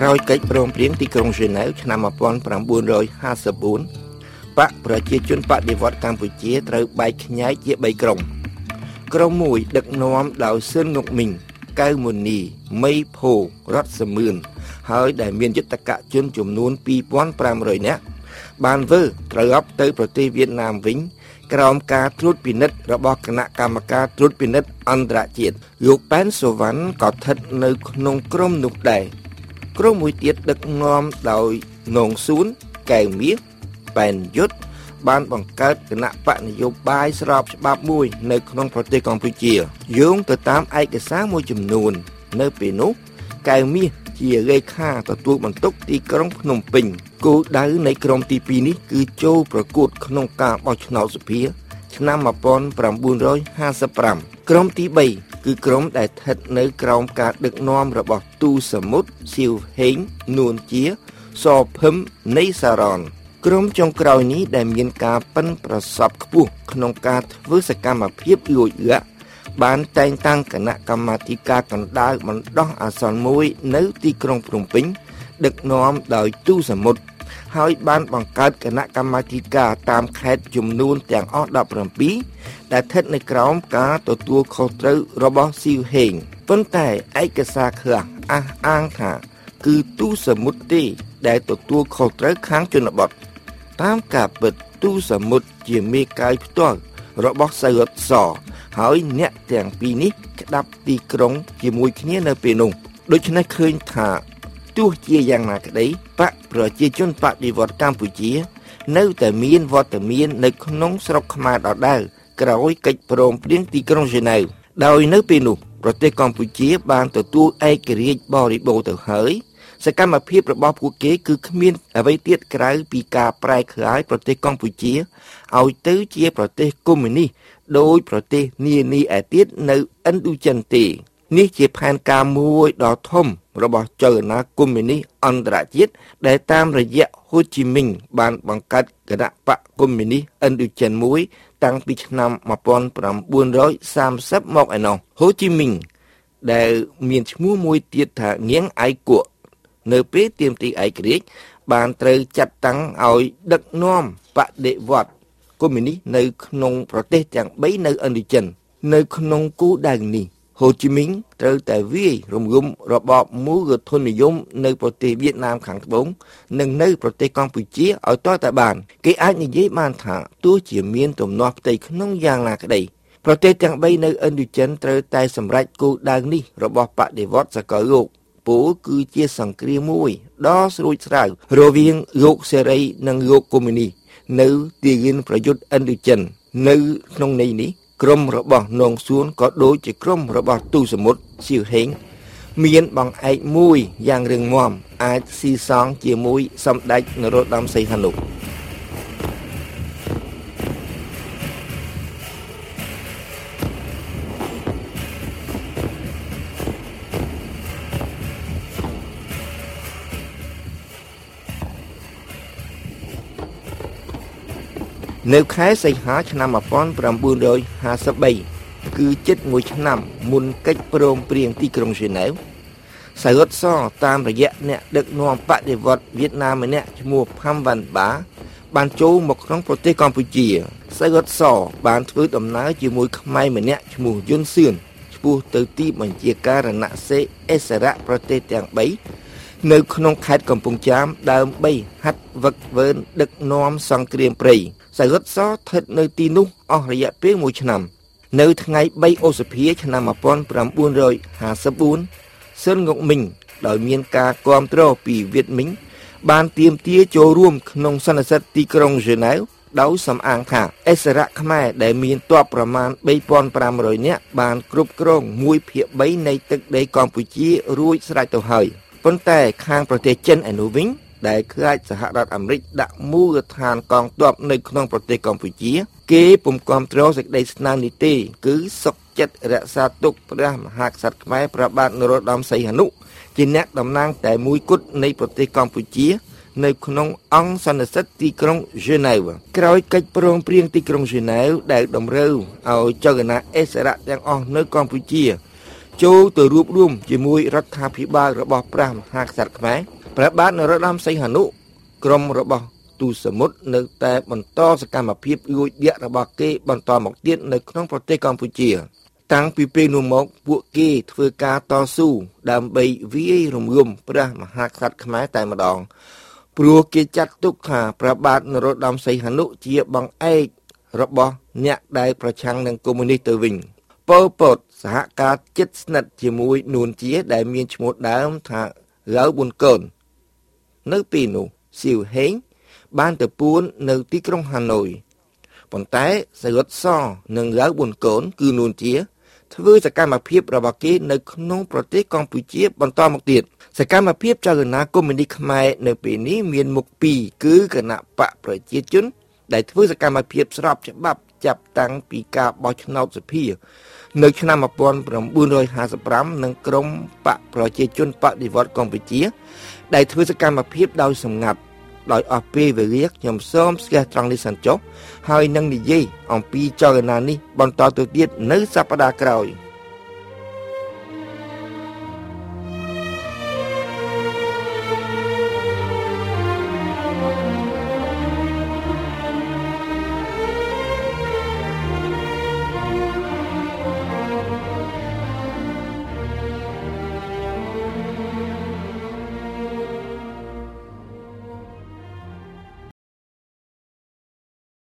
ក្រោយកិច្ចព្រមព្រៀងទីក្រុងហ្សឺណែវឆ្នាំ1954បកប្រជាជនបដិវត្តកម្ពុជាត្រូវបែកខ្ញែកជា3ក្រុមក្រុមមួយដឹកនាំដោយស៊ិនងុកមីងកៅមុនីមីភោរតសមឿនហើយដែលមានយុទ្ធកជនចំនួន2500នាក់បានធ្វើត្រូវអប់ទៅប្រទេសវៀតណាមវិញក្រោមការត្រួតពិនិត្យរបស់គណៈកម្មការត្រួតពិនិត្យអន្តរជាតិលោកប៉ែនសូវ៉ាន់ក៏ស្ថិតនៅក្នុងក្រុមនោះដែរ ក្រុមមួយទៀតដឹកនាំដោយនងស៊ូនកែវមាសប៉ែនយុទ្ធបានបង្កើតគណៈបកនយោបាយស្របច្បាប់មួយ នៅក្នុងប្រទេសកម្ពុជាយោងទៅតាមឯកសារមួយចំនួន នៅពេលនោះកែវមាសជាលេខាទទួលបន្ទុកទីក្រុងភ្នំពេញគោលដៅនៃក្រុមទី2នេះគឺចូលប្រកួតក្នុងការបោះឆ្នោតសភា ឆ្នាំ1955ក្រុមទី3 គឺក្រុមដែលស្ថិតនៅក្រោមការដឹកនាំរបស់ទូសមុទ្រសៀវហេងនួនជាសភឹមនៃសារ៉នក្រុមចុងក្រោយនេះដែលមានការប៉ិនប្រសពខ្ពស់ក្នុងការធ្វើសកម្មភាពលួចលាក់បានតែងតាំងគណៈកម្មាធិការកណ្ដាលបណ្ដោះអាសន្នមួយនៅទីក្រុងភ្នំពេញ ដឹកនាំដោយទូសមុទ្រ ហើយបានបង្កើតគណៈកម្មាធិការតាមខេត្តចំនួនទាំងអស់17ដែលស្ថិតនៅក្រោមការទទួលខុសត្រូវរបស់ស៊ីវហេងប៉ុន្តែឯកសារខ្លះអះអាងថាគឺទូសមុទ្រទេដែលទទួលខុសត្រូវខាងជនបទតាមការពិតទូសមុទ្រជាមេកាយផ្ទាល់របស់សៅរត់សហើយអ្នកទាំងពីរនេះក្តាប់ទីក្រុងជាមួយគ្នានៅពេលនោះដូច្នេះឃើញថា ទោះជាយ៉ាងណាក្តីបកប្រជាជនបដិវត្តកម្ពុជា នៅតែមានវត្តមាននៅក្នុងស្រុកខ្មែរដដែលក្រោយកិច្ចព្រមព្រៀងទីក្រុងហ្សឺណែវដោយនៅពេលនោះប្រទេសកម្ពុជាបានទទួលឯករាជ្យបរិបូរទៅហើយសកម្មភាពរបស់ពួកគេគឺគ្មានអ្វីទៀតក្រៅពីការប្រែក្លាយប្រទេសកម្ពុជាឲ្យទៅជាប្រទេសកុម្មុយនីសដោយប្រទេសនានាឯទៀតនៅឥណ្ឌូចិនទេ នេះជាផែនការមួយដ៏ធំរបស់ចលនាកុម្មុយនីសអន្តរជាតិដែលតាមរយៈហ៊ូជីមីងបានបង្កើតគណៈបកកុម្មុយនីសឥណ្ឌូចិនមួយ តាំងពីឆ្នាំ1930មកឯណោះហ៊ូជីមីងដែលមានឈ្មោះមួយទៀតថាងៀងអៃគក់នៅពេលទាមទារឯករាជ្យបានត្រូវចាត់តាំងឲ្យដឹកនាំបដិវត្តកុម្មុយនីសនៅក្នុងប្រទេសទាំង3នៅឥណ្ឌូចិន នៅក្នុងគូដៅនេះ ហូជីមីងត្រូវតែវាយរំលំរបបមូលធននិយមនៅប្រទេសវៀតណាមខាងត្បូងនិងនៅប្រទេសកម្ពុជាឲ្យតតែបាន គេអាចនិយាយបានថាទោះជាមានទំនាស់ផ្ទៃក្នុងយ៉ាងណាក្តីប្រទេសទាំង3នៅឥណ្ឌូចិនត្រូវតែសម្រេចគោលដៅនេះរបស់បដិវត្តសកលលោកពោលគឺជាសង្គ្រាមមួយដ៏ស្រួចស្រាវរវាងលោកសេរីនិងលោកកុម្មុយនីសនៅទីលានប្រយុទ្ធឥណ្ឌូចិននៅក្នុងន័យនេះ ក្រុមរបស់នងសួនក៏ដូចជាក្រុមរបស់ទូសមុទ្រសៀវហេងមានបងឯកមួយយ៉ាងរឹងមាំអាចស៊ីសងជាមួយសម្ដេចនរោត្តមសីហនុ នៅខែសីហាឆ្នាំ1953គឺជិត1ឆ្នាំមុនកិច្ចព្រមព្រៀងទីក្រុងហ្សឺណែវសៅរត់សតាមរយៈអ្នកដឹកនាំបដិវត្តវៀតណាមម្នាក់ឈ្មោះផាំវ៉ាន់បា បានចូលមកក្នុងប្រទេសកម្ពុជាសៅរត់សបានធ្វើដំណើរជាមួយខ្មែរម្នាក់ឈ្មោះយុនសឿនឆ្ពោះទៅទីបញ្ជាការរណសេអិសរៈប្រទេសទាំង3នៅក្នុងខេត្តកំពង់ចាម ដើម្បីហាត់វឹកវើនដឹកនាំសង្គ្រាមព្រៃ សៅរត់សស្ថិតនៅទីនោះអស់រយៈពេល1ឆ្នាំ នៅថ្ងៃ3ឧសភាឆ្នាំ1954ស៊ិនងុកមីងដោយមានការគាំទ្រពីវៀតមីងបានទៀមទាចូលរួមក្នុងសន្និសីទទីក្រុងហ្សឺណែវដោយសំអាងថាអិសរៈខ្មែរដែលមានទ័ពប្រមាណ3500នាក់បានគ្រប់គ្រង1ភាគ3នៃទឹកដីកម្ពុជារួចស្រេចទៅហើយប៉ុន្តែខាងប្រទេសចិនឯនោះវិញ ដែលខ្លាចសហរដ្ឋអាមេរិកដាក់មូលដ្ឋានកងទ័ពនៅក្នុងប្រទេសកម្ពុជា គេពុំគាំទ្រសេចក្តីស្នើនេះទេ គឺសុកចិត្តរក្សាទុកព្រះមហាក្សត្រខ្មែរព្រះបាទនរោត្តមសីហនុជាអ្នកតំណាងតែមួយគត់នៃប្រទេសកម្ពុជា នៅក្នុងអង្គសន្និសីទទីក្រុងហ្សឺណែវក្រោយកិច្ចព្រមព្រៀងទីក្រុងហ្សឺណែវដែលតម្រូវឲ្យចលនាអិសរៈទាំងអស់នៅកម្ពុជាចូលទៅរួបរวมជាមួយរដ្ឋាភិបាលរបស់ព្រះមហាក្សត្រខ្មែរ ព្រះបាទនរោត្តមសីហនុក្រុមរបស់ទូសមុទ្រនៅតែបន្តសកម្មភាពលួចលាក់របស់គេបន្តមកទៀតនៅក្នុងប្រទេសកម្ពុជា តាំងពីពេលនោះមកពួកគេធ្វើការតស៊ូដើម្បីវាយរំលំព្រះមហាក្សត្រខ្មែរតែម្ដង ព្រោះគេចាត់ទុកថាព្រះបាទនរោត្តមសីហនុជាបង្អែករបស់អ្នកដែលប្រឆាំងនឹងកុម្មុយនីសទៅវិញប៉ុលពតសហការជិតស្និទ្ធជាមួយនួនជា ដែលមានឈ្មោះដើមថាឡៅប៊ុនកូន នៅពេលនោះសៀវហេងបានទៅពួននៅទីក្រុងហាណូយប៉ុន្តែសៃរុតសនិងឡៅប៊ុនកូន គឺនួនជា ធ្វើសកម្មភាពរបស់គេនៅក្នុងប្រទេសកម្ពុជា បន្តមកទៀតសកម្មភាពចលនាកុម្មុយនីសខ្មែរនៅពេលនេះមានមុខពីរគឺគណៈបកប្រជាជន ដែលធ្វើសកម្មភាពស្របច្បាប់ ចាប់តាំងពីការបោះឆ្នោតសភា នៅឆ្នាំ1955និងក្រមបកប្រជាជនបដិវត្តកម្ពុជា ដែលធ្វើសកម្មភាពដោយសម្ងាត់ដោយអស់ពេលវេលាខ្ញុំសូមស្ទះត្រង់នេះសិនចុះហើយនឹងនិយាយអំពីចលនានេះបន្តទៅទៀតនៅសប្តាហ៍ក្រោយ។